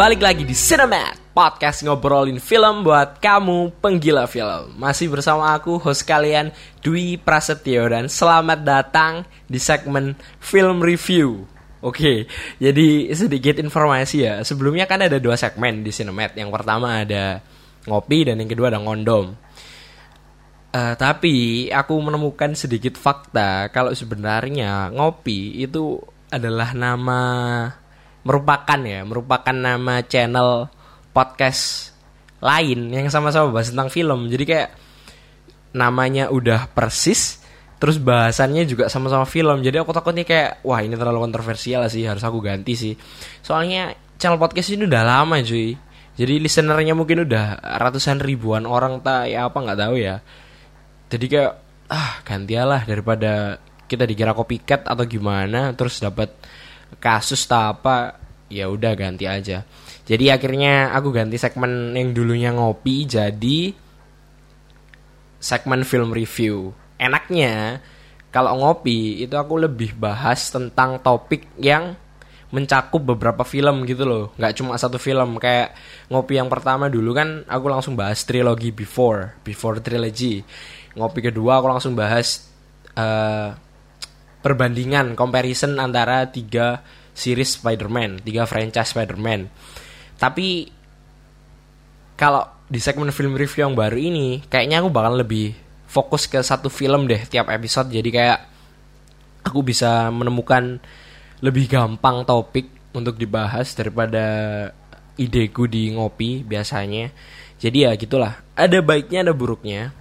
balik lagi di Cinemat Podcast ngobrolin film buat kamu penggila film. Masih bersama aku host kalian Dwi Prasetyo Dan selamat datang di segmen film review. Oke, jadi sedikit informasi ya. Sebelumnya kan ada dua segmen di Cinemat Yang pertama ada ngopi dan yang kedua ada ngondom. Uh, tapi aku menemukan sedikit fakta. Kalau sebenarnya ngopi itu adalah nama merupakan ya merupakan nama channel podcast lain yang sama-sama bahas tentang film. Jadi kayak namanya udah persis terus bahasannya juga sama-sama film. Jadi aku takutnya kayak wah ini terlalu kontroversial sih harus aku ganti sih. Soalnya channel podcast ini udah lama cuy. Jadi listenernya mungkin udah ratusan ribuan orang tak ya apa nggak tahu ya. Jadi kayak ah gantialah daripada kita dikira copycat atau gimana terus dapat kasus tak apa ya udah ganti aja. Jadi akhirnya aku ganti segmen yang dulunya ngopi jadi segmen film review. Enaknya kalau ngopi itu aku lebih bahas tentang topik yang mencakup beberapa film gitu loh. Nggak cuma satu film. Kayak ngopi yang pertama dulu kan aku langsung bahas trilogi before before trilogy. Ngopi kedua aku langsung bahas uh, perbandingan comparison antara tiga series Spider-Man, tiga franchise Spider-Man. Tapi kalau di segmen film review yang baru ini, kayaknya aku bakal lebih fokus ke satu film deh tiap episode. Jadi kayak aku bisa menemukan lebih gampang topik untuk dibahas daripada ideku di ngopi biasanya. Jadi ya gitulah. Ada baiknya ada buruknya.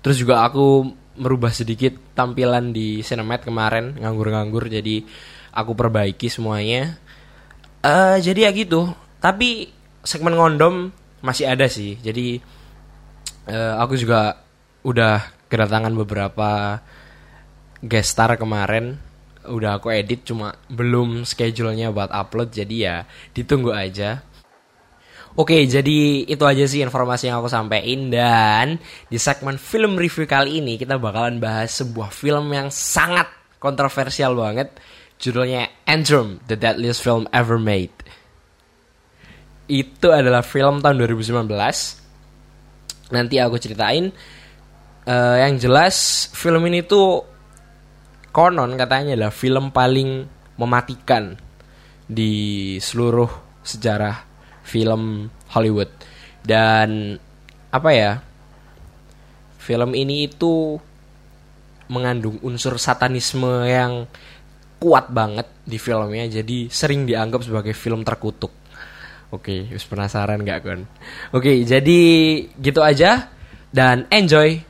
Terus juga aku merubah sedikit tampilan di Cinemat kemarin nganggur-nganggur jadi aku perbaiki semuanya. Uh, jadi ya gitu. Tapi segmen ngondom masih ada sih. Jadi uh, aku juga udah kedatangan beberapa guest star kemarin. Udah aku edit cuma belum schedule-nya buat upload jadi ya ditunggu aja. Oke, jadi itu aja sih informasi yang aku sampaikan dan di segmen film review kali ini kita bakalan bahas sebuah film yang sangat kontroversial banget. Judulnya Antrum, The Deadliest Film Ever Made. Itu adalah film tahun 2019. Nanti aku ceritain. Uh, yang jelas film ini tuh konon katanya adalah film paling mematikan di seluruh sejarah film Hollywood. Dan apa ya film ini itu mengandung unsur satanisme yang kuat banget di filmnya jadi sering dianggap sebagai film terkutuk. Oke okay, penasaran gak kan oke okay, jadi gitu aja dan enjoy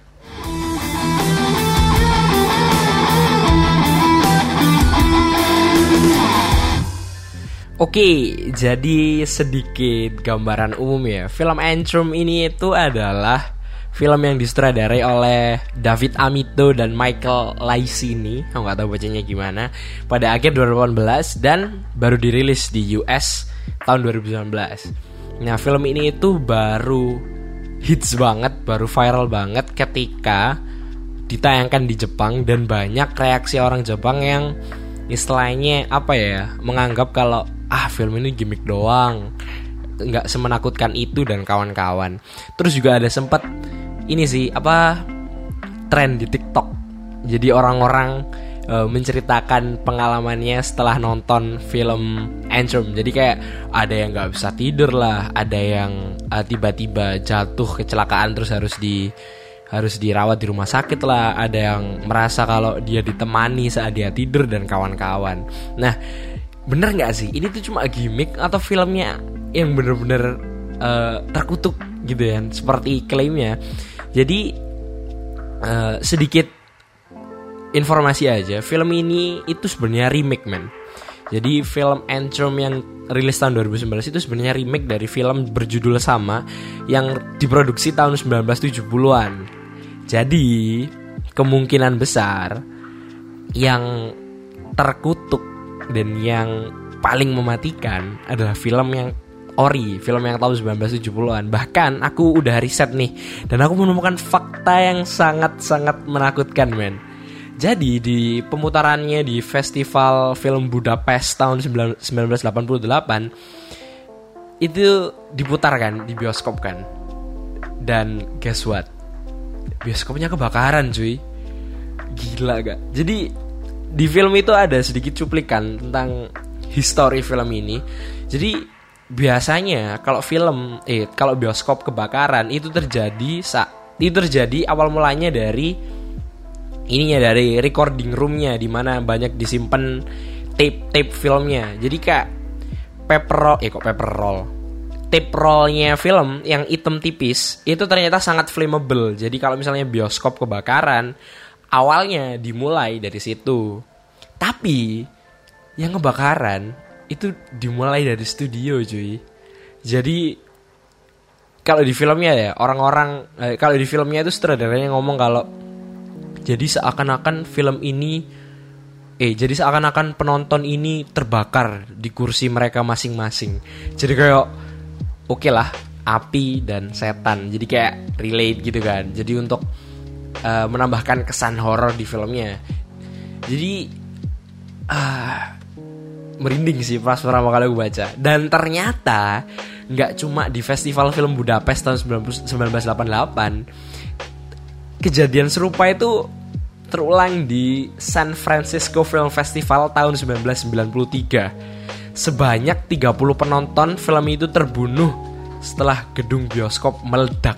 Oke, jadi sedikit gambaran umum ya. Film Antrum ini itu adalah film yang disutradarai oleh David Amito dan Michael Laisini. Aku nggak tahu bacanya gimana. Pada akhir 2018 dan baru dirilis di US tahun 2019. Nah, film ini itu baru hits banget, baru viral banget ketika ditayangkan di Jepang dan banyak reaksi orang Jepang yang istilahnya apa ya menganggap kalau ah film ini gimmick doang. Nggak semenakutkan itu dan kawan-kawan. Terus juga ada sempat ini sih apa tren di TikTok. Jadi orang-orang e, menceritakan pengalamannya setelah nonton film Antrum jadi kayak ada yang nggak bisa tidur lah ada yang e, tiba-tiba jatuh kecelakaan terus harus di harus dirawat di rumah sakit lah. Ada yang merasa kalau dia ditemani saat dia tidur dan kawan-kawan. Nah bener nggak sih? Ini tuh cuma gimmick atau filmnya yang bener-bener uh, terkutuk gitu ya seperti klaimnya. Jadi uh, sedikit informasi aja film ini itu sebenarnya remake man jadi film Antrum yang rilis tahun 2019 itu sebenarnya remake dari film berjudul sama yang diproduksi tahun 1970-an. Jadi kemungkinan besar yang terkutuk dan yang paling mematikan adalah film yang ori, film yang tahun 1970-an. Bahkan aku udah riset nih dan aku menemukan fakta yang sangat-sangat menakutkan, men. Jadi di pemutarannya di Festival Film Budapest tahun 1988 itu diputarkan di bioskop kan dan guess what bioskopnya kebakaran cuy gila gak jadi di film itu ada sedikit cuplikan tentang histori film ini. Jadi biasanya kalau film eh kalau bioskop kebakaran itu terjadi saat itu terjadi awal mulanya dari ininya dari recording roomnya di mana banyak disimpan tape tape filmnya. Jadi kayak paper roll eh kok paper roll? Tape rollnya film yang hitam tipis itu ternyata sangat flammable. Jadi kalau misalnya bioskop kebakaran awalnya dimulai dari situ. Tapi yang kebakaran itu dimulai dari studio cuy. Jadi kalau di filmnya ya orang-orang eh, kalau di filmnya itu sutradaranya ngomong kalau jadi seakan-akan film ini eh jadi seakan-akan penonton ini terbakar di kursi mereka masing-masing. Jadi kayak oke okay lah api dan setan. Jadi kayak relate gitu kan. Jadi untuk uh, menambahkan kesan horor di filmnya jadi uh, merinding sih pas pertama kali gue baca dan ternyata nggak cuma di festival film Budapest tahun 1988 kejadian serupa itu terulang di San Francisco Film Festival tahun 1993. Sebanyak 30 penonton film itu terbunuh setelah gedung bioskop meledak.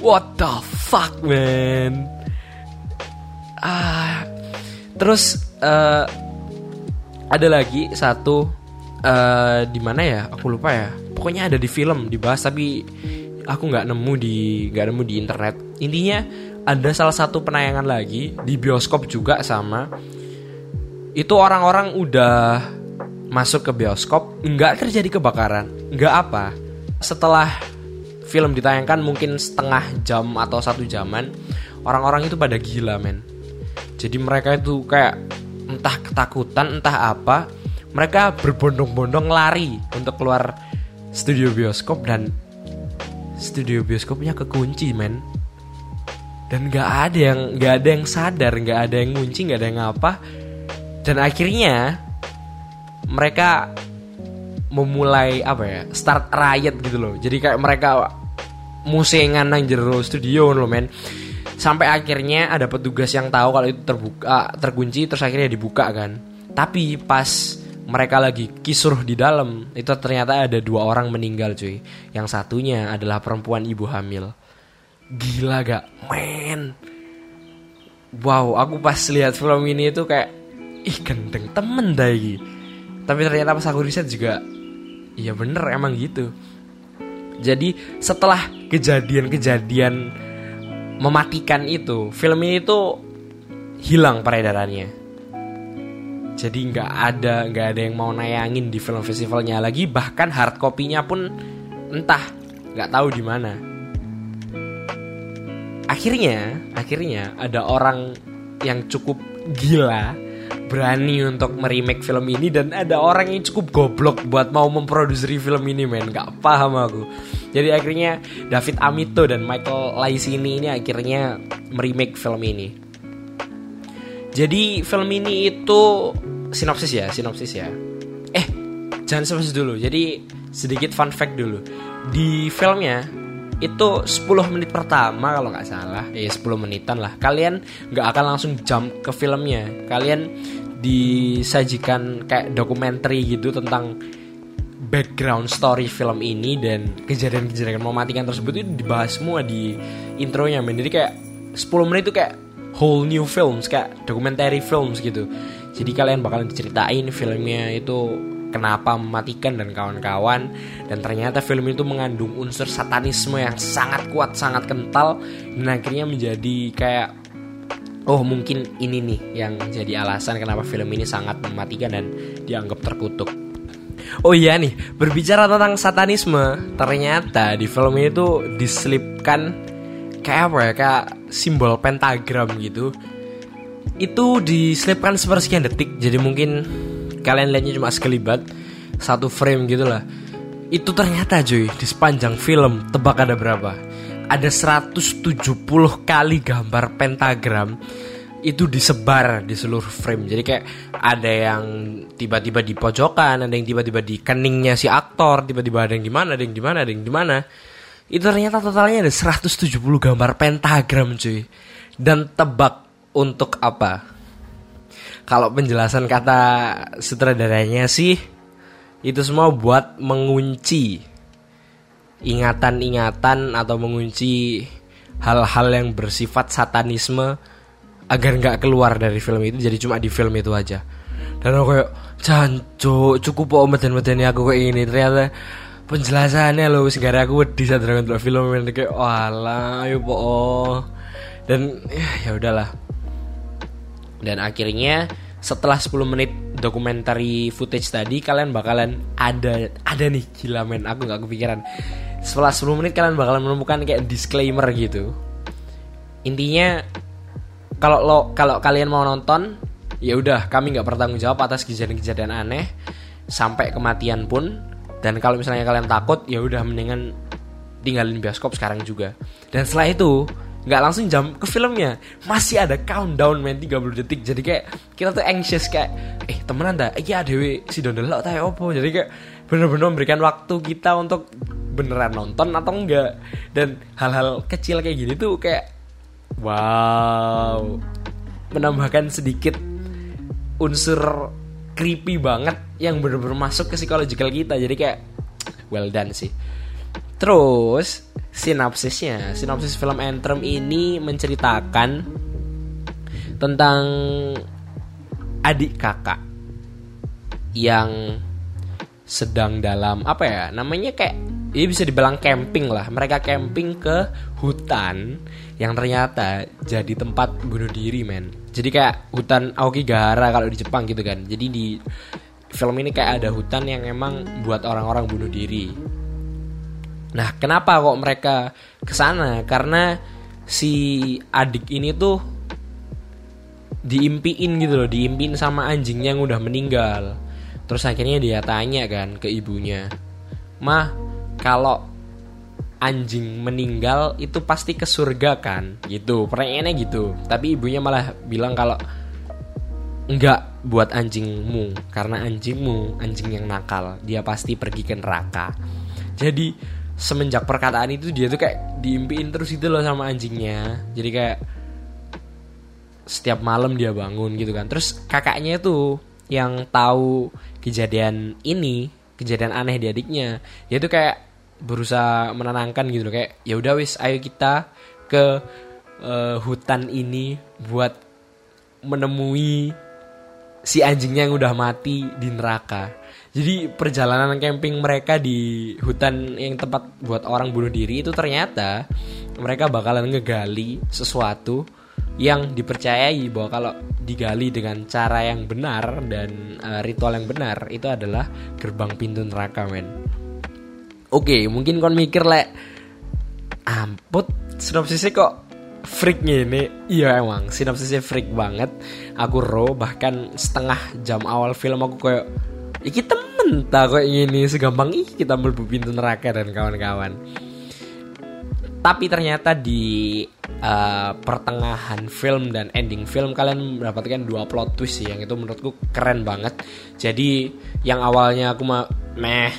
What the fuck, man? Ah, terus uh, ada lagi satu uh, di mana ya? Aku lupa ya. Pokoknya ada di film dibahas tapi aku nggak nemu di nggak nemu di internet. Intinya ada salah satu penayangan lagi di bioskop juga sama itu orang-orang udah masuk ke bioskop nggak terjadi kebakaran nggak apa setelah film ditayangkan mungkin setengah jam atau satu jaman orang-orang itu pada gila men. Jadi mereka itu kayak entah ketakutan entah apa mereka berbondong-bondong lari untuk keluar studio bioskop dan studio bioskopnya kekunci men. Dan nggak ada yang nggak ada yang sadar nggak ada yang ngunci nggak ada yang apa. Dan akhirnya mereka memulai apa ya start riot gitu loh jadi kayak mereka musengan nang jero studio loh men sampai akhirnya ada petugas yang tahu kalau itu terbuka terkunci terus akhirnya dibuka kan tapi pas mereka lagi kisruh di dalam itu ternyata ada dua orang meninggal cuy yang satunya adalah perempuan ibu hamil Gila gak? Men. Wow, aku pas lihat film ini itu kayak ih gendeng temen dah ini. Tapi ternyata pas aku riset juga iya bener emang gitu. Jadi setelah kejadian-kejadian mematikan itu, film ini tuh hilang peredarannya. Jadi nggak ada nggak ada yang mau nayangin di film festivalnya lagi, bahkan hard copy-nya pun entah nggak tahu di mana akhirnya akhirnya ada orang yang cukup gila berani untuk meremake film ini dan ada orang yang cukup goblok buat mau memproduksi film ini men. Nggak paham aku. Jadi akhirnya David Amito dan Michael Laisini ini akhirnya meremake film ini. Jadi film ini itu sinopsis ya sinopsis ya. Eh jangan sinopsis dulu. Jadi sedikit fun fact dulu. Di filmnya itu 10 menit pertama kalau nggak salah. Ya 10 menitan lah. Kalian nggak akan langsung jump ke filmnya. Kalian disajikan kayak dokumenter gitu tentang background story film ini dan kejadian-kejadian mematikan tersebut itu dibahas semua di intronya men. Jadi kayak 10 menit itu kayak whole new films kayak documentary films gitu. Jadi kalian bakalan diceritain filmnya itu kenapa mematikan dan kawan-kawan. Dan ternyata film itu mengandung unsur satanisme yang sangat kuat sangat kental. Dan akhirnya menjadi kayak oh mungkin ini nih yang jadi alasan kenapa film ini sangat mematikan dan dianggap terkutuk. Oh iya nih, berbicara tentang satanisme, ternyata di film ini tuh diselipkan kayak apa ya, kayak simbol pentagram gitu. Itu diselipkan sepersekian detik, jadi mungkin kalian lihatnya cuma sekelibat satu frame gitu lah itu ternyata cuy di sepanjang film tebak ada berapa ada 170 kali gambar pentagram itu disebar di seluruh frame. Jadi kayak ada yang tiba-tiba di pojokan, ada yang tiba-tiba di keningnya si aktor, tiba-tiba ada yang di mana, ada yang di mana, ada yang di mana. Itu ternyata totalnya ada 170 gambar pentagram cuy. Dan tebak untuk apa? Kalau penjelasan kata sutradaranya sih itu semua buat mengunci ingatan-ingatan atau mengunci hal-hal yang bersifat satanisme agar nggak keluar dari film itu jadi cuma di film itu aja. Dan aku kayak jancu cukup kok meden-meden aku kayak ini ternyata penjelasannya loh segera aku di dengan film ini kayak wala ayo po dan ya, ya udahlah dan akhirnya setelah 10 menit dokumentari footage tadi kalian bakalan ada ada nih gila men aku nggak kepikiran. Setelah 10 menit kalian bakalan menemukan kayak disclaimer gitu. Intinya kalau lo kalau kalian mau nonton ya udah kami nggak bertanggung jawab atas kejadian-kejadian aneh sampai kematian pun. Dan kalau misalnya kalian takut ya udah mendingan tinggalin bioskop sekarang juga. Dan setelah itu nggak langsung jam ke filmnya. Masih ada countdown main 30 detik. Jadi kayak kita tuh anxious kayak eh temenan dah? Iya dewi si dondelok tayo opo jadi kayak bener-bener memberikan waktu kita untuk beneran nonton atau enggak. Dan hal-hal kecil kayak gini tuh kayak wow. Menambahkan sedikit unsur creepy banget yang bener-bener masuk ke psikologikal kita. Jadi kayak well done sih terus sinopsisnya. Sinopsis film Anthem ini menceritakan tentang adik kakak yang sedang dalam apa ya namanya kayak ini bisa dibilang camping lah. Mereka camping ke hutan yang ternyata jadi tempat bunuh diri men. Jadi kayak hutan Aokigahara kalau di Jepang gitu kan. Jadi di film ini kayak ada hutan yang emang buat orang-orang bunuh diri Nah, kenapa kok mereka ke sana? Karena si adik ini tuh diimpiin gitu loh, diimpiin sama anjingnya yang udah meninggal. Terus akhirnya dia tanya kan ke ibunya, "Mah, kalau anjing meninggal itu pasti ke surga kan?" Gitu, pertanyaannya gitu. Tapi ibunya malah bilang kalau enggak buat anjingmu karena anjingmu anjing yang nakal dia pasti pergi ke neraka jadi semenjak perkataan itu dia tuh kayak diimpiin terus itu loh sama anjingnya. Jadi kayak setiap malam dia bangun gitu kan. Terus kakaknya tuh yang tahu kejadian ini kejadian aneh di adiknya dia tuh kayak berusaha menenangkan gitu loh. Kayak ya udah wis ayo kita ke uh, hutan ini buat menemui si anjingnya yang udah mati di neraka jadi perjalanan camping mereka di hutan yang tempat buat orang bunuh diri itu ternyata mereka bakalan ngegali sesuatu yang dipercayai bahwa kalau digali dengan cara yang benar dan uh, ritual yang benar itu adalah gerbang pintu neraka men. Oke, mungkin kon mikir lek amput sinopsisnya kok freak ini iya emang sinopsisnya freak banget aku ro bahkan setengah jam awal film aku kayak iki temen tak kok ini segampang ih kita melbu pintu neraka dan kawan-kawan. Tapi ternyata di uh, pertengahan film dan ending film kalian mendapatkan dua plot twist sih yang itu menurutku keren banget. Jadi yang awalnya aku mah meh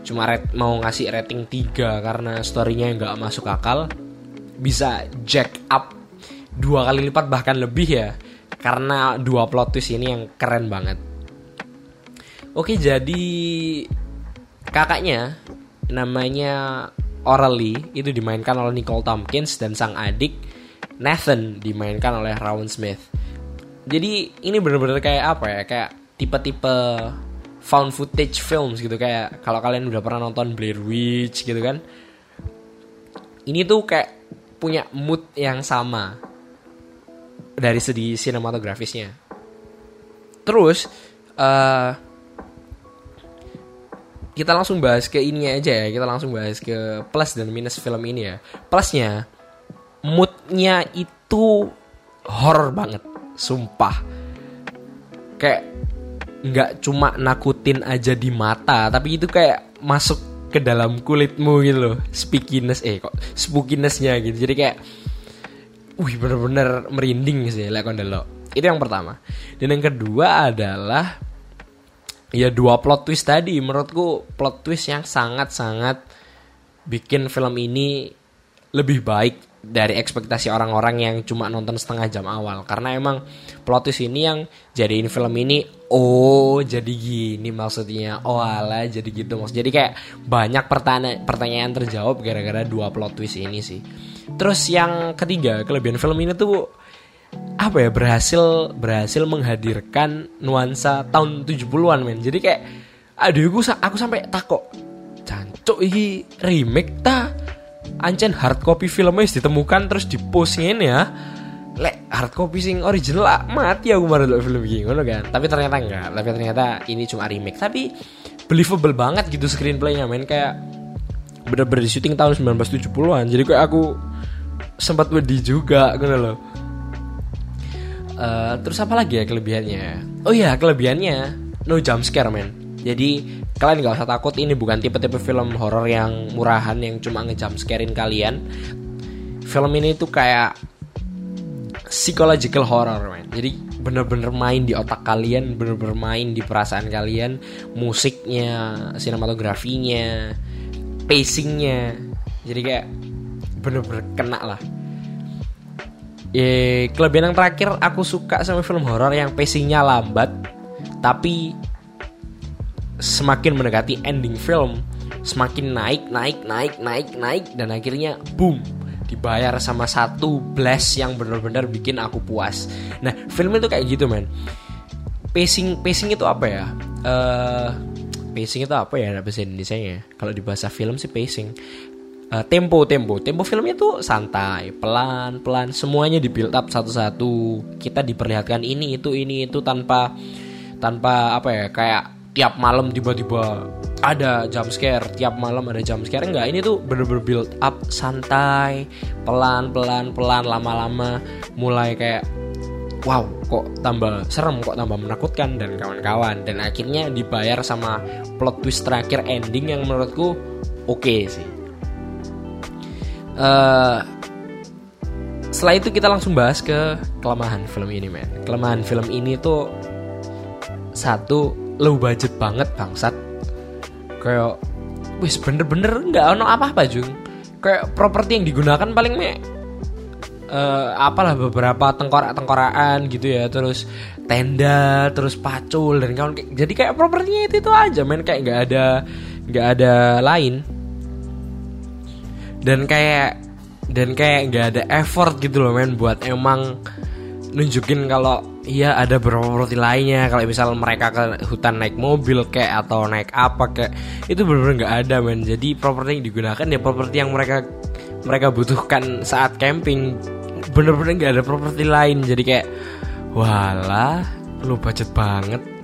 cuma red, mau ngasih rating 3 karena storynya nggak masuk akal bisa jack up dua kali lipat bahkan lebih ya. Karena dua plot twist ini yang keren banget Oke, jadi kakaknya namanya Orally itu dimainkan oleh Nicole Tompkins dan sang adik Nathan dimainkan oleh Rowan Smith. Jadi ini bener-bener kayak apa ya? Kayak tipe-tipe found footage films gitu kayak kalau kalian udah pernah nonton Blair Witch gitu kan. Ini tuh kayak punya mood yang sama dari segi sinematografisnya. Terus uh, kita langsung bahas ke ini aja ya. Kita langsung bahas ke plus dan minus film ini ya. Plusnya moodnya itu horror banget. Sumpah. Kayak nggak cuma nakutin aja di mata tapi itu kayak masuk ke dalam kulitmu gitu loh. Spookiness eh kok spookinessnya gitu. Jadi kayak wih bener-bener merinding sih lek lo itu yang pertama. Dan yang kedua adalah ya dua plot twist tadi. Menurutku plot twist yang sangat-sangat bikin film ini lebih baik dari ekspektasi orang-orang yang cuma nonton setengah jam awal. Karena emang plot twist ini yang jadiin film ini oh jadi gini maksudnya. Oh ala jadi gitu. Maksud jadi kayak banyak pertanyaan pertanyaan terjawab gara-gara dua plot twist ini sih. Terus yang ketiga kelebihan film ini tuh apa ya berhasil berhasil menghadirkan nuansa tahun 70-an men. Jadi kayak aduh aku aku sampai takut cancuk ini remake ta? Ancen hard copy filmnya ditemukan terus di ya. Lek hard copy sing original lah mati aku baru dulu film ini ngono kan? Tapi ternyata enggak. Tapi ternyata ini cuma remake. Tapi believable banget gitu screenplaynya men. Kayak bener-bener di syuting tahun 1970-an jadi kayak aku sempat wedi juga gitu loh uh, terus apa lagi ya kelebihannya oh iya kelebihannya no jump scare men jadi kalian gak usah takut ini bukan tipe-tipe film horor yang murahan yang cuma ngejump scarein kalian. Film ini tuh kayak psychological horror, man. Jadi bener-bener main di otak kalian, bener-bener main di perasaan kalian, musiknya, sinematografinya, pacingnya. Jadi kayak bener-bener kena lah. Eh, kelebihan yang terakhir aku suka sama film horor yang pacingnya lambat tapi semakin mendekati ending film semakin naik naik naik naik naik dan akhirnya boom dibayar sama satu blast yang benar-benar bikin aku puas. Nah film itu kayak gitu men. Pacing pacing itu apa ya? Uh, pacing itu apa ya bahasa Indonesia ya? Kalau di bahasa film sih pacing. Uh, tempo tempo. Tempo filmnya tuh santai pelan pelan. Semuanya di build up satu-satu. Kita diperlihatkan ini itu ini itu tanpa tanpa apa ya kayak tiap malam tiba-tiba ada jump scare tiap malam ada jump scare. Enggak ini tuh bener-bener build up santai pelan pelan pelan lama-lama. Mulai kayak wow kok tambah serem kok tambah menakutkan dan kawan-kawan. Dan akhirnya dibayar sama plot twist terakhir ending yang menurutku oke okay sih uh, setelah itu kita langsung bahas ke kelemahan film ini men. Kelemahan film ini tuh satu low budget banget bangsat. Kayak wis bener-bener nggak ono apa-apa jung. Kayak properti yang digunakan paling me uh, apalah beberapa tengkorak-tengkorakan gitu ya. Terus tenda terus pacul dan kawan jadi kayak propertinya itu itu aja men. Kayak nggak ada nggak ada lain dan kayak dan kayak nggak ada effort gitu loh men buat emang nunjukin kalau iya ada properti lainnya. Kalau misal mereka ke hutan naik mobil kayak atau naik apa kayak itu benar-benar nggak ada men. Jadi properti yang digunakan ya properti yang mereka mereka butuhkan saat camping. Bener-bener nggak ada properti lain. Jadi kayak walah lu budget banget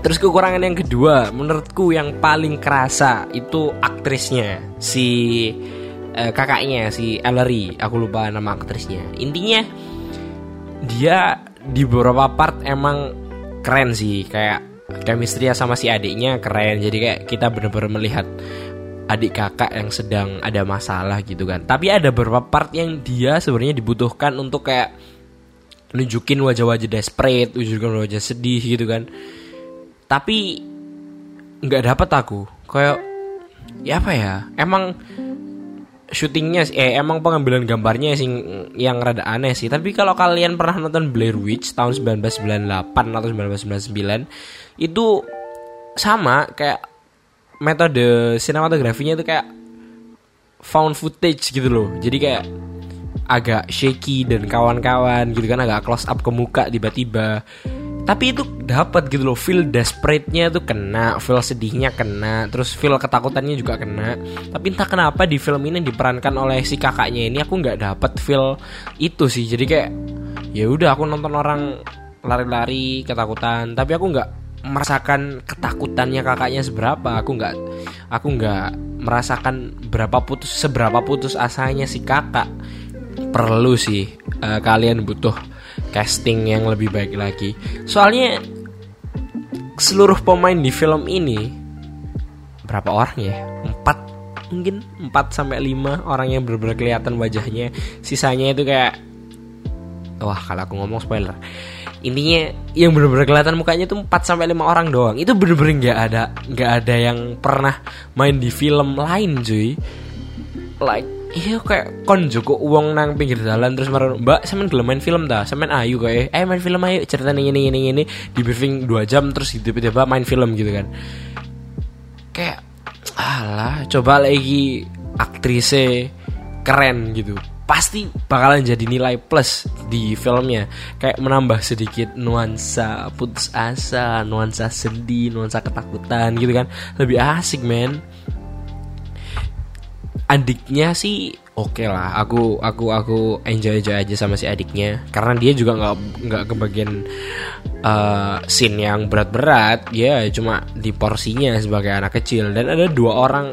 terus kekurangan yang kedua menurutku yang paling kerasa itu aktrisnya si eh, kakaknya si Ellery. Aku lupa nama aktrisnya. Intinya dia di beberapa part emang keren sih. Kayak chemistry sama si adiknya keren. Jadi kayak kita bener-bener melihat adik kakak yang sedang ada masalah gitu kan. Tapi ada beberapa part yang dia sebenarnya dibutuhkan untuk kayak nunjukin wajah-wajah desperate nunjukin wajah sedih gitu kan tapi nggak dapat aku. Kayak ya apa ya? Emang syutingnya eh emang pengambilan gambarnya sih yang rada aneh sih. Tapi kalau kalian pernah nonton Blair Witch tahun 1998 atau 1999 itu sama kayak metode sinematografinya itu kayak found footage gitu loh. Jadi kayak agak shaky dan kawan-kawan gitu kan agak close up ke muka tiba-tiba tapi itu dapat gitu loh feel desperate-nya tuh kena feel sedihnya kena terus feel ketakutannya juga kena. Tapi entah kenapa di film ini diperankan oleh si kakaknya ini aku nggak dapat feel itu sih. Jadi kayak ya udah aku nonton orang lari-lari ketakutan. Tapi aku nggak merasakan ketakutannya kakaknya seberapa. Aku nggak aku nggak merasakan berapa putus seberapa putus asanya si kakak. Perlu sih uh, kalian butuh casting yang lebih baik lagi. Soalnya seluruh pemain di film ini berapa orang ya? Empat mungkin 4 sampai 5 orang yang benar-benar kelihatan wajahnya sisanya itu kayak wah kalau aku ngomong spoiler intinya yang benar-benar kelihatan mukanya itu 4 sampai 5 orang doang itu benar-benar nggak ada nggak ada yang pernah main di film lain cuy like iya kayak kon joko uang nang pinggir jalan terus marah mbak semen gelem main film dah semen ayu kayak eh main film ayo cerita ini ini ini ini. Di briefing 2 jam terus tiba-tiba main film gitu kan. Kayak alah coba lagi aktrisnya keren gitu. Pasti bakalan jadi nilai plus di filmnya. Kayak menambah sedikit nuansa putus asa nuansa sedih nuansa ketakutan gitu kan. Lebih asik men adiknya sih oke okay lah. Aku aku aku enjoy enjoy aja sama si adiknya. Karena dia juga nggak nggak kebagian uh, scene yang berat-berat. Ya cuma di porsinya sebagai anak kecil. Dan ada dua orang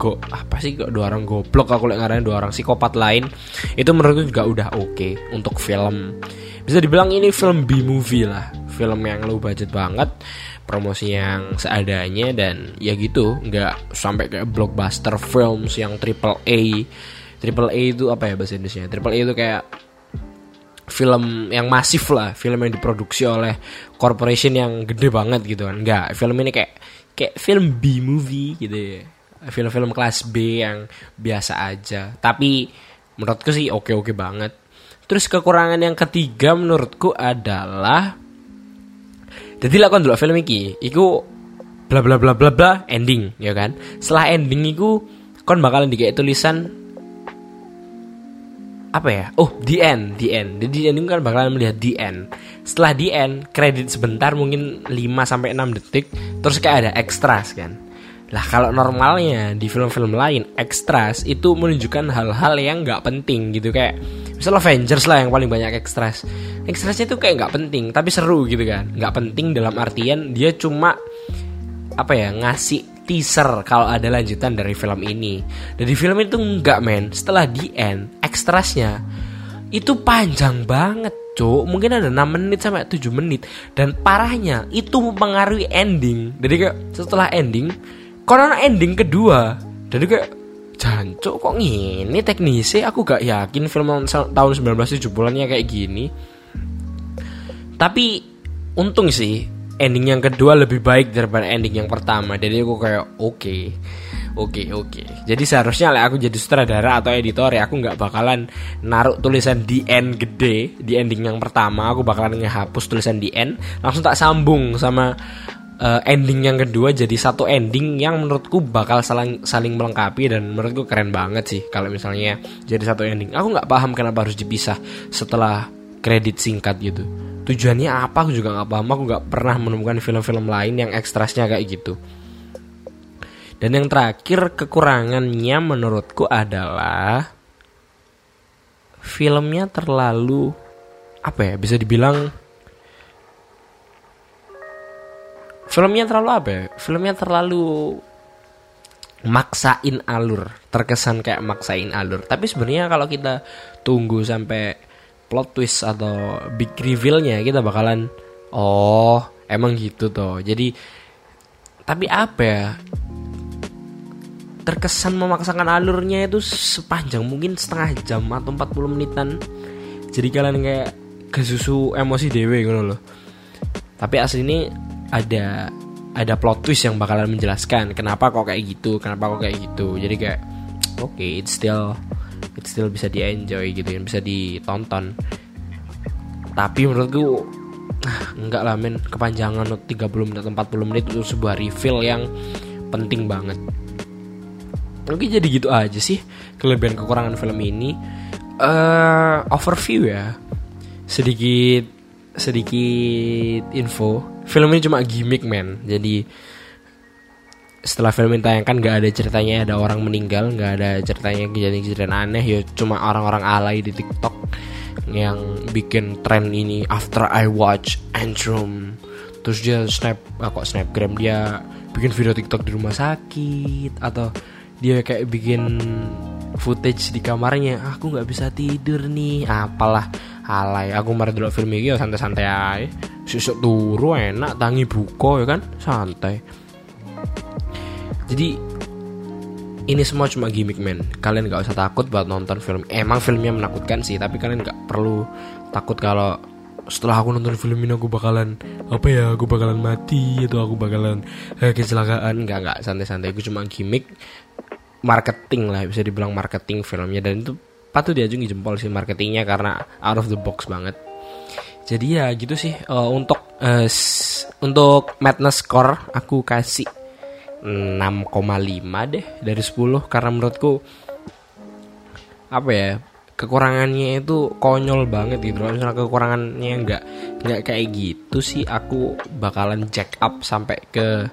go apa sih dua orang goblok. Aku lihat ngarahin dua orang psikopat lain. Itu menurutku juga udah oke okay untuk film. Bisa dibilang ini film B movie lah. Film yang low budget banget promosi yang seadanya dan ya gitu nggak sampai kayak blockbuster films yang triple A. Triple A itu apa ya bahasa Indonesia? Triple A itu kayak film yang masif lah film yang diproduksi oleh corporation yang gede banget gitu kan. Nggak film ini kayak kayak film B movie gitu ya. Film-film kelas B yang biasa aja. Tapi menurutku sih oke oke banget. Terus kekurangan yang ketiga menurutku adalah jadi lah kon film iki, iku bla bla bla bla bla ending ya kan. Setelah ending iku kon bakalan dikasih tulisan apa ya? Oh, the end, the end. Jadi di ending kan bakalan melihat the end. Setelah the end, kredit sebentar mungkin 5 sampai 6 detik, terus kayak ada extras kan. Lah kalau normalnya di film-film lain extras itu menunjukkan hal-hal yang nggak penting gitu kayak misal Avengers lah yang paling banyak extras. Extrasnya itu kayak nggak penting tapi seru gitu kan. Nggak penting dalam artian dia cuma apa ya ngasih teaser kalau ada lanjutan dari film ini. Dan di film itu nggak men. Setelah di end extrasnya itu panjang banget cuk mungkin ada 6 menit sampai 7 menit dan parahnya itu mempengaruhi ending jadi kayak setelah ending karena ending kedua jadi kayak jancuk kok gini teknisi aku gak yakin film tahun 1970-an kayak gini tapi untung sih ending yang kedua lebih baik daripada ending yang pertama jadi aku kayak oke okay. Oke okay, oke. Okay. Jadi seharusnya lah aku jadi sutradara atau editor ya aku nggak bakalan naruh tulisan di end gede di ending yang pertama. Aku bakalan ngehapus tulisan di end, langsung tak sambung sama uh, ending yang kedua jadi satu ending yang menurutku bakal saling saling melengkapi dan menurutku keren banget sih kalau misalnya jadi satu ending. Aku nggak paham kenapa harus dipisah setelah kredit singkat gitu. Tujuannya apa aku juga nggak paham. Aku nggak pernah menemukan film-film lain yang ekstrasnya kayak gitu. Dan yang terakhir kekurangannya menurutku adalah filmnya terlalu apa ya bisa dibilang filmnya terlalu apa ya? Filmnya terlalu maksain alur, terkesan kayak maksain alur. Tapi sebenarnya kalau kita tunggu sampai plot twist atau big revealnya kita bakalan oh emang gitu toh. Jadi tapi apa ya? Terkesan memaksakan alurnya itu sepanjang mungkin setengah jam atau 40 menitan. Jadi kalian kayak kesusu emosi dewe gitu loh. Tapi asli ini ada ada plot twist yang bakalan menjelaskan kenapa kok kayak gitu, kenapa kok kayak gitu. Jadi kayak oke, okay, it's still it still bisa di enjoy gitu yang bisa ditonton. Tapi menurutku ah, enggak lah men kepanjangan 30 menit atau 40 menit untuk sebuah reveal yang penting banget. Oke jadi gitu aja sih kelebihan kekurangan film ini. Uh, overview ya sedikit sedikit info film ini cuma gimmick man jadi setelah film ini tayangkan gak ada ceritanya ada orang meninggal nggak ada ceritanya kejadian-kejadian aneh. Ya cuma orang-orang alay di TikTok yang bikin tren ini after I watch Antrum terus dia snap ah, kok snapgram? Dia bikin video TikTok di rumah sakit atau dia kayak bikin footage di kamarnya. Aku nggak bisa tidur nih. Apalah alay. Aku mari dulu film ini ya santai-santai aja sesuk turu enak tangi buko ya kan? Santai. Jadi ini semua cuma gimmick men. Kalian nggak usah takut buat nonton film. Emang filmnya menakutkan sih tapi kalian nggak perlu takut kalau setelah aku nonton film ini aku bakalan apa ya aku bakalan mati atau aku bakalan eh, kecelakaan. Nggak nggak santai-santai. Itu cuma gimmick marketing lah bisa dibilang marketing filmnya. Dan itu patut diajungi jempol sih marketingnya karena out of the box banget jadi ya gitu sih uh, untuk uh, untuk madness score aku kasih 6,5 deh dari 10 karena menurutku apa ya kekurangannya itu konyol banget gitu loh. Misalnya kekurangannya nggak nggak kayak gitu sih aku bakalan check up sampai ke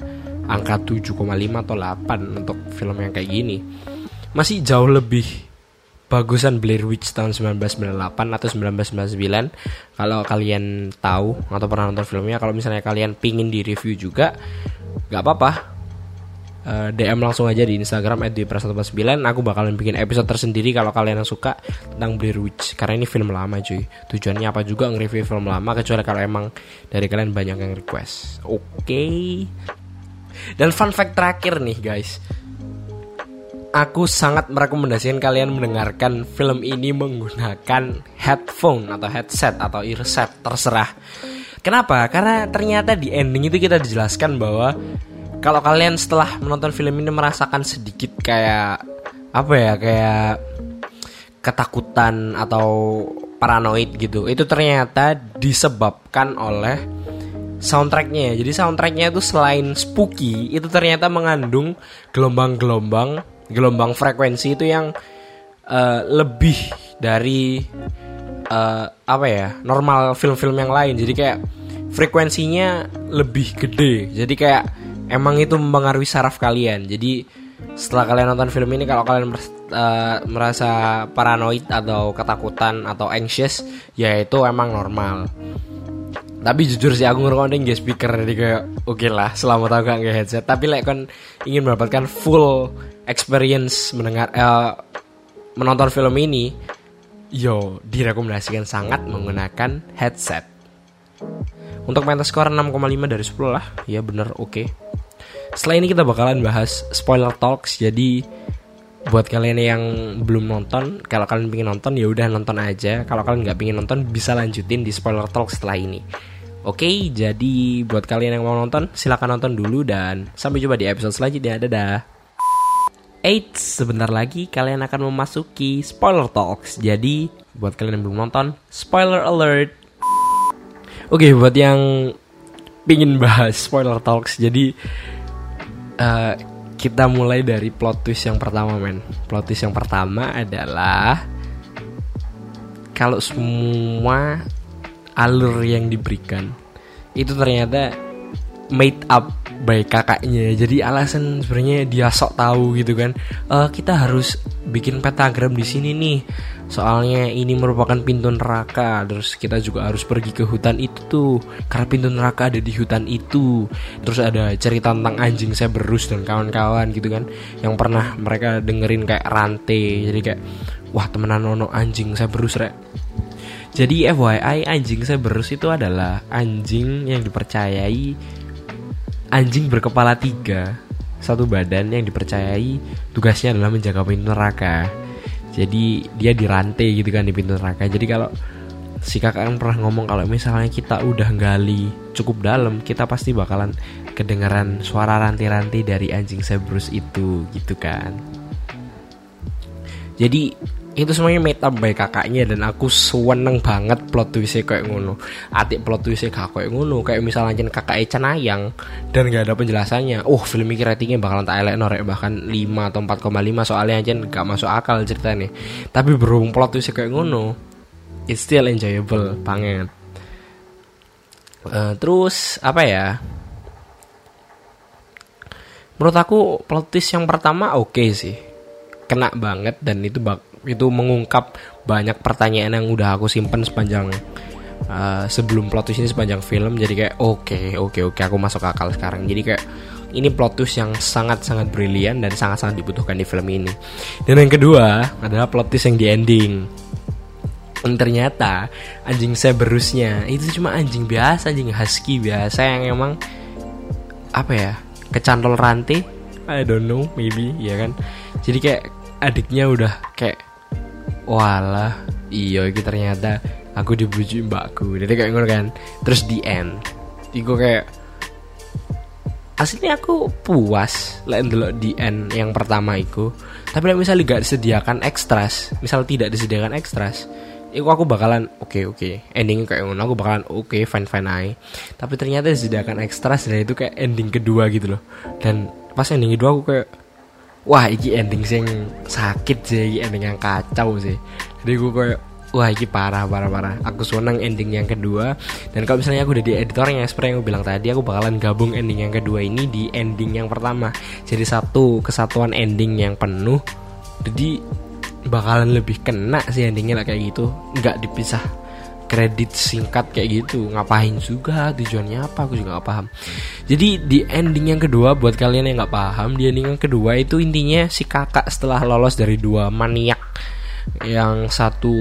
angka 7,5 atau 8 untuk film yang kayak gini. Masih jauh lebih bagusan Blair Witch tahun 1998 atau 1999 kalau kalian tahu atau pernah nonton filmnya kalau misalnya kalian pingin di review juga nggak apa-apa. Uh, eh, DM langsung aja di Instagram @dipras149 aku bakalan bikin episode tersendiri kalau kalian yang suka tentang Blair Witch. Karena ini film lama cuy. Tujuannya apa juga nge-review film lama kecuali kalau emang dari kalian banyak yang request. Oke. Okay. dan fun fact terakhir nih guys Aku sangat merekomendasikan kalian mendengarkan film ini menggunakan headphone atau headset atau earset terserah. Kenapa? Karena ternyata di ending itu kita dijelaskan bahwa kalau kalian setelah menonton film ini merasakan sedikit kayak apa ya kayak ketakutan atau paranoid gitu itu ternyata disebabkan oleh soundtracknya jadi soundtracknya itu selain spooky itu ternyata mengandung gelombang-gelombang gelombang frekuensi itu yang uh, lebih dari uh, apa ya normal film-film yang lain. Jadi kayak frekuensinya lebih gede. Jadi kayak emang itu mempengaruhi saraf kalian. Jadi setelah kalian nonton film ini kalau kalian uh, merasa paranoid atau ketakutan atau anxious ya itu emang normal tapi jujur sih aku ngerokok gak speaker jadi kayak oke okay lah selama tahu gak nggak headset tapi like kan ingin mendapatkan full experience mendengar uh, menonton film ini yo direkomendasikan sangat menggunakan headset untuk Metascore 6,5 dari 10 lah ya bener oke okay. Setelah ini kita bakalan bahas spoiler talks. Jadi buat kalian yang belum nonton, kalau kalian pengen nonton ya udah nonton aja. Kalau kalian nggak pengen nonton bisa lanjutin di spoiler talk setelah ini. Oke, jadi buat kalian yang mau nonton silahkan nonton dulu dan sampai jumpa di episode selanjutnya. Dadah. Eits, sebentar lagi kalian akan memasuki spoiler talks. Jadi buat kalian yang belum nonton, spoiler alert. Oke, buat yang pingin bahas spoiler talks, jadi uh, kita mulai dari plot twist yang pertama men plot twist yang pertama adalah kalau semua alur yang diberikan. Itu ternyata made up by kakaknya. Jadi alasan sebenarnya dia sok tahu gitu kan. Uh, kita harus bikin pentagram di sini nih. Soalnya ini merupakan pintu neraka. Terus kita juga harus pergi ke hutan itu tuh. Karena pintu neraka ada di hutan itu. Terus ada cerita tentang anjing saya berus dan kawan-kawan gitu kan. Yang pernah mereka dengerin kayak rantai. Jadi kayak wah temenan nono anjing saya berus rek jadi FYI anjing saya berus itu adalah anjing yang dipercayai anjing berkepala tiga. Satu badan yang dipercayai tugasnya adalah menjaga pintu neraka. Jadi dia dirantai gitu kan di pintu neraka. Jadi kalau si kakak kan pernah ngomong kalau misalnya kita udah gali cukup dalam kita pasti bakalan kedengaran suara rantai-rantai dari anjing Cerberus itu gitu kan. Jadi itu semuanya made up by kakaknya dan aku seneng banget plot twistnya kayak ngono. Atik plot twistnya gak kayak ngono. Kayak misalnya jen kakak Ecan Ayang dan gak ada penjelasannya. Oh film ini ratingnya bakalan tak elek norek bahkan 5 atau 4,5 soalnya aja gak masuk akal ceritanya. Tapi berhubung plot twistnya kayak ngono it's still enjoyable banget. Uh, terus apa ya? Menurut aku plot twist yang pertama oke okay sih. Kena banget dan itu bak itu mengungkap banyak pertanyaan yang udah aku simpen sepanjang uh, sebelum plot twist ini sepanjang film. Jadi kayak oke okay, oke okay, oke okay, aku masuk akal sekarang. Jadi kayak ini plot twist yang sangat-sangat brilian dan sangat-sangat dibutuhkan di film ini. Dan yang kedua adalah plot twist yang di ending. Dan ternyata anjing saya berusnya itu cuma anjing biasa anjing husky biasa yang emang apa ya kecantol rantai? I don't know maybe ya kan? Jadi kayak adiknya udah kayak walah iya iki ternyata aku dibujuk mbakku. Jadi kayak ngono kan. Terus di end iku kayak aslinya aku puas lek ndelok di end yang pertama iku. Tapi like, misalnya gak disediakan ekstras misal tidak disediakan ekstras Iku aku bakalan oke okay, oke. Okay. ending kayak ngono aku bakalan oke okay, fine fine aja tapi ternyata disediakan ekstras dan itu kayak ending kedua gitu loh. Dan pas ending kedua aku kayak wah iki ending sing sakit sih ending yang kacau sih. Jadi gue kayak wah ini parah parah parah. Aku seneng ending yang kedua. Dan kalau misalnya aku udah di editornya seperti yang aku bilang tadi aku bakalan gabung ending yang kedua ini di ending yang pertama. Jadi satu kesatuan ending yang penuh. Jadi bakalan lebih kena sih endingnya lah kayak gitu. Nggak dipisah kredit singkat kayak gitu. Ngapain juga? Tujuannya apa? Aku juga nggak paham. Jadi di ending yang kedua buat kalian yang nggak paham di ending yang kedua itu intinya si kakak setelah lolos dari dua maniak yang satu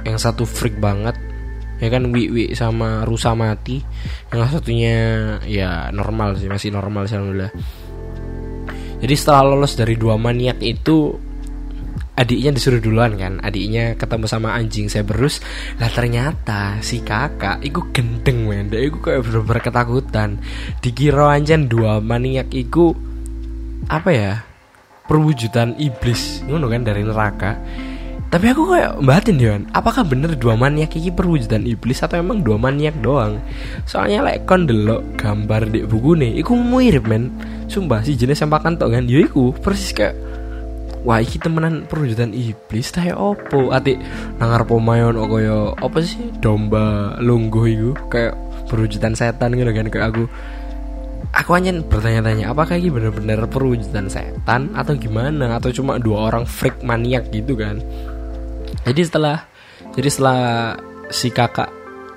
yang satu freak banget ya kan Wi sama Rusa mati. Yang satunya ya normal sih masih normal sih alhamdulillah. Jadi setelah lolos dari dua maniak itu adiknya disuruh duluan kan adiknya ketemu sama anjing saya berus lah ternyata si kakak iku gendeng men. Iku kayak bener-bener ketakutan dikira anjen dua maniak iku apa ya perwujudan iblis ngono kan dari neraka. Tapi aku kayak batin Dion apakah bener dua maniak ini perwujudan iblis atau emang dua maniak doang? Soalnya like kon delok gambar di buku nih iku mirip men. Sumpah si jenis sampakan tok kan yo iku persis kayak wah iki temenan perwujudan iblis tah ya opo? Ati nangar pomayon okoyo apa sih? Domba lungguh iku kayak perwujudan setan gitu kan kayak aku. Aku hanya bertanya-tanya apakah ini benar-benar perwujudan setan atau gimana? Atau cuma dua orang freak maniak gitu kan? Jadi setelah jadi setelah si kakak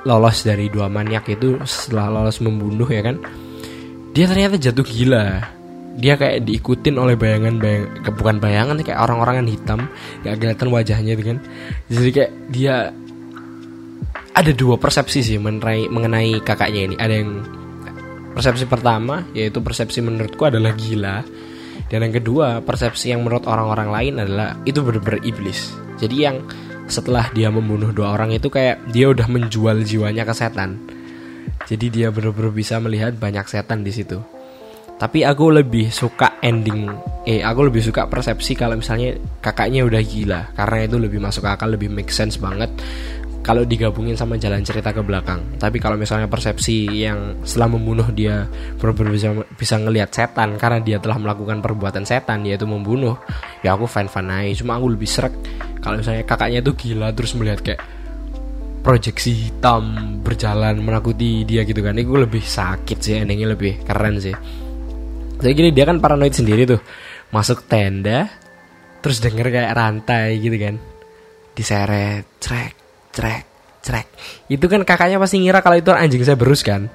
lolos dari dua maniak itu setelah lolos membunuh ya kan dia ternyata jatuh gila dia kayak diikutin oleh bayangan bayang bukan bayangan kayak orang-orang yang hitam gak kelihatan wajahnya gitu kan jadi kayak dia ada dua persepsi sih mengenai mengenai kakaknya ini ada yang Persepsi pertama yaitu persepsi menurutku adalah gila dan yang kedua persepsi yang menurut orang-orang lain adalah itu benar-benar iblis. Jadi yang setelah dia membunuh dua orang itu kayak dia udah menjual jiwanya ke setan. Jadi dia benar-benar bisa melihat banyak setan di situ. Tapi aku lebih suka ending eh aku lebih suka persepsi kalau misalnya kakaknya udah gila karena itu lebih masuk akal, lebih make sense banget kalau digabungin sama jalan cerita ke belakang. Tapi kalau misalnya persepsi yang setelah membunuh dia benar-benar bisa bisa ngelihat setan karena dia telah melakukan perbuatan setan yaitu membunuh, ya aku fine fine aja. Cuma aku lebih serak kalau misalnya kakaknya itu gila terus melihat kayak proyeksi hitam berjalan menakuti dia gitu kan. Itu lebih sakit sih, endingnya lebih keren sih. Jadi gini dia kan paranoid sendiri tuh masuk tenda terus denger kayak rantai gitu kan diseret trek Crek, crek. Itu kan kakaknya pasti ngira kalau itu anjing saya berus kan.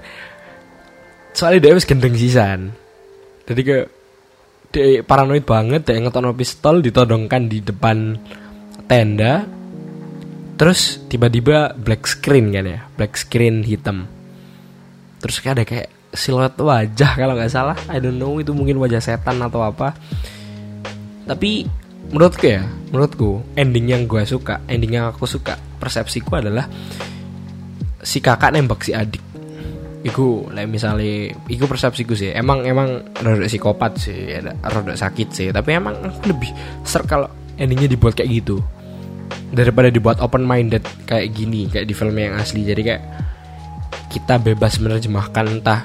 Soalnya dia harus gendeng sisan. Jadi ke dia paranoid banget dia ngetono pistol ditodongkan di depan tenda. Terus tiba-tiba black screen kan ya, black screen hitam. Terus kayak ada kayak siluet wajah kalau nggak salah, I don't know itu mungkin wajah setan atau apa. Tapi menurutku ya, menurutku ending yang gue suka, ending yang aku suka persepsiku adalah si kakak nembak si adik. Iku lah misalnya Iku persepsiku sih. Emang emang Rada psikopat sih Rada sakit sih. Tapi emang lebih Ser kalau endingnya dibuat kayak gitu. Daripada dibuat open minded Kayak gini Kayak di film yang asli. Jadi kayak Kita bebas menerjemahkan Entah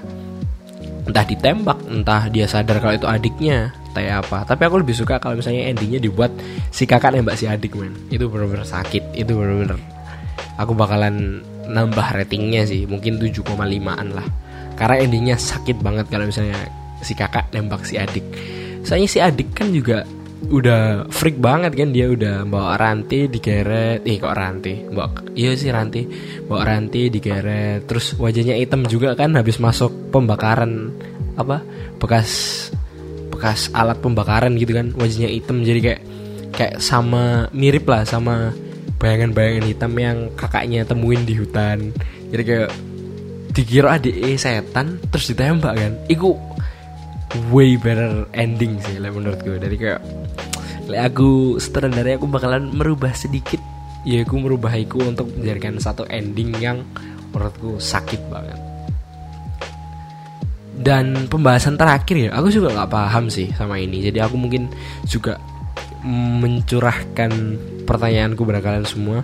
Entah ditembak Entah dia sadar kalau itu adiknya kayak apa. Tapi aku lebih suka kalau misalnya endingnya dibuat si kakak nembak si adik men. Itu bener-bener sakit itu bener-bener. Aku bakalan nambah ratingnya sih mungkin 7,5an lah. Karena endingnya sakit banget kalau misalnya si kakak nembak si adik. Soalnya si adik kan juga udah freak banget kan dia udah bawa rantai digeret eh kok rantai bawa iya sih rantai bawa rantai digeret terus wajahnya hitam juga kan habis masuk pembakaran apa? Bekas bekas alat pembakaran gitu kan wajahnya hitam. Jadi kayak kayak sama mirip lah sama bayangan-bayangan hitam yang kakaknya temuin di hutan. Jadi kayak dikira adik setan? Terus ditembak kan. Iku way better ending sih like, menurut gue. Dari kayak aku sutradara aku bakalan merubah sedikit ya aku merubah aku untuk menjadikan satu ending yang menurutku sakit banget. Dan pembahasan terakhir ya aku juga nggak paham sih sama ini. Jadi aku mungkin juga mencurahkan pertanyaanku pada kalian semua.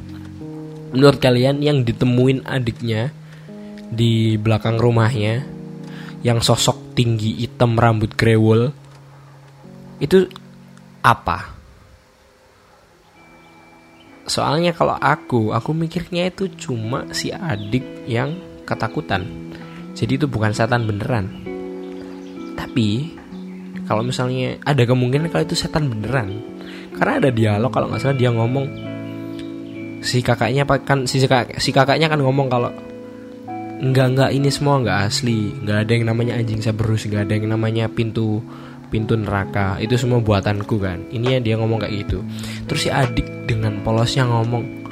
Menurut kalian yang ditemuin adiknya di belakang rumahnya yang sosok tinggi hitam rambut grewol itu apa? Soalnya kalau aku aku mikirnya itu cuma si adik yang ketakutan. Jadi itu bukan setan beneran. Tapi kalau misalnya ada kemungkinan kalau itu setan beneran. Karena ada dialog kalau nggak salah dia ngomong. Si kakaknya kan si, si kakaknya kan ngomong kalau nggak nggak ini semua nggak asli. Nggak ada yang namanya anjing sabrus nggak ada yang namanya pintu pintu neraka. Itu semua buatanku kan. Ini ya dia ngomong kayak gitu. Terus si adik dengan polosnya ngomong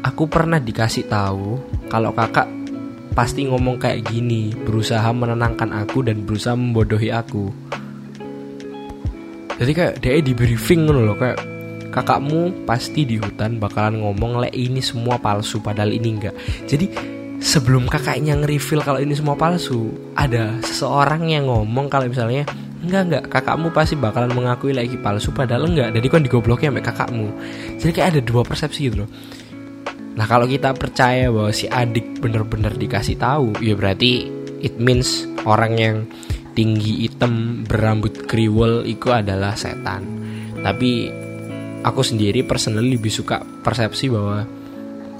aku pernah dikasih tahu kalau kakak pasti ngomong kayak gini berusaha menenangkan aku dan berusaha membodohi aku. Jadi kayak dia di briefing loh kayak kakakmu pasti di hutan bakalan ngomong le ini semua palsu padahal ini enggak jadi sebelum kakaknya nge-reveal kalau ini semua palsu, ada seseorang yang ngomong kalau misalnya enggak enggak kakakmu pasti bakalan mengakui lagi palsu padahal enggak. Jadi kan digoblokin sama kakakmu. Jadi kayak ada dua persepsi gitu loh. Nah kalau kita percaya bahwa si adik bener-bener dikasih tahu, ya berarti it means orang yang tinggi hitam berambut kriwel itu adalah setan. Tapi aku sendiri personally lebih suka persepsi bahwa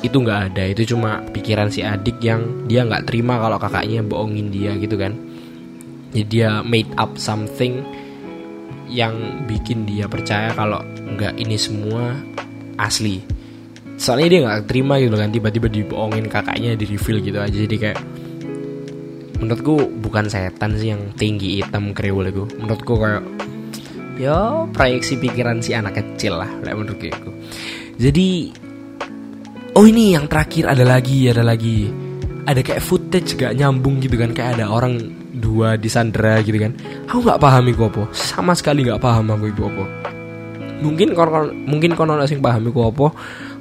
itu nggak ada itu cuma pikiran si adik yang dia nggak terima kalau kakaknya bohongin dia gitu kan. Jadi dia made up something yang bikin dia percaya kalau nggak ini semua asli. Soalnya dia nggak terima gitu kan tiba-tiba dibohongin kakaknya di reveal gitu aja. Jadi kayak menurutku bukan setan sih yang tinggi hitam kriwul itu. Menurutku kayak ya proyeksi pikiran si anak kecil lah menurutku jadi oh ini yang terakhir. Ada lagi ada lagi. Ada kayak footage gak nyambung gitu kan? Kayak ada orang dua di Sandra gitu kan. Aku nggak paham iku apa. Sama sekali nggak paham aku iku apa. Mungkin kon mungkin kono sing paham iku apa.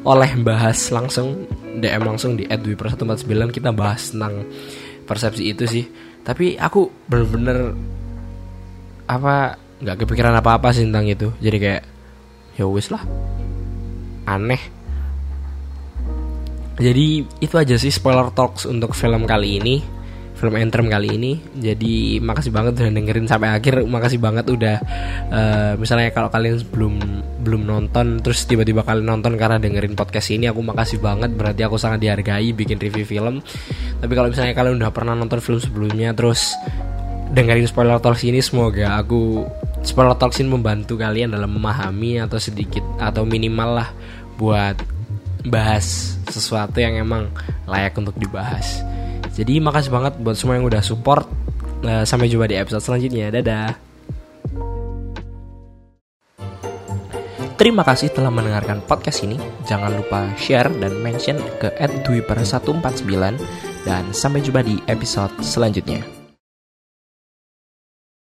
Oleh bahas langsung DM langsung di @dwi per sembilan. Kita bahas tentang persepsi itu sih. Tapi aku bener-bener apa nggak kepikiran apa-apa sih tentang itu. Jadi kayak ya wis lah. Aneh jadi itu aja sih spoiler talks untuk film kali ini. Film Anthem kali ini. Jadi makasih banget udah dengerin sampai akhir. Makasih banget udah uh, misalnya kalau kalian belum belum nonton terus tiba-tiba kalian nonton karena dengerin podcast ini aku makasih banget. Berarti aku sangat dihargai bikin review film. Tapi kalau misalnya kalian udah pernah nonton film sebelumnya terus dengerin spoiler talks ini semoga aku spoiler talks ini membantu kalian dalam memahami atau sedikit atau minimal lah buat bahas sesuatu yang emang layak untuk dibahas. Jadi makasih banget buat semua yang udah support. Uh, sampai jumpa di episode selanjutnya. Dadah. Terima kasih telah mendengarkan podcast ini. Jangan lupa share dan mention ke @dwiper149 dan sampai jumpa di episode selanjutnya.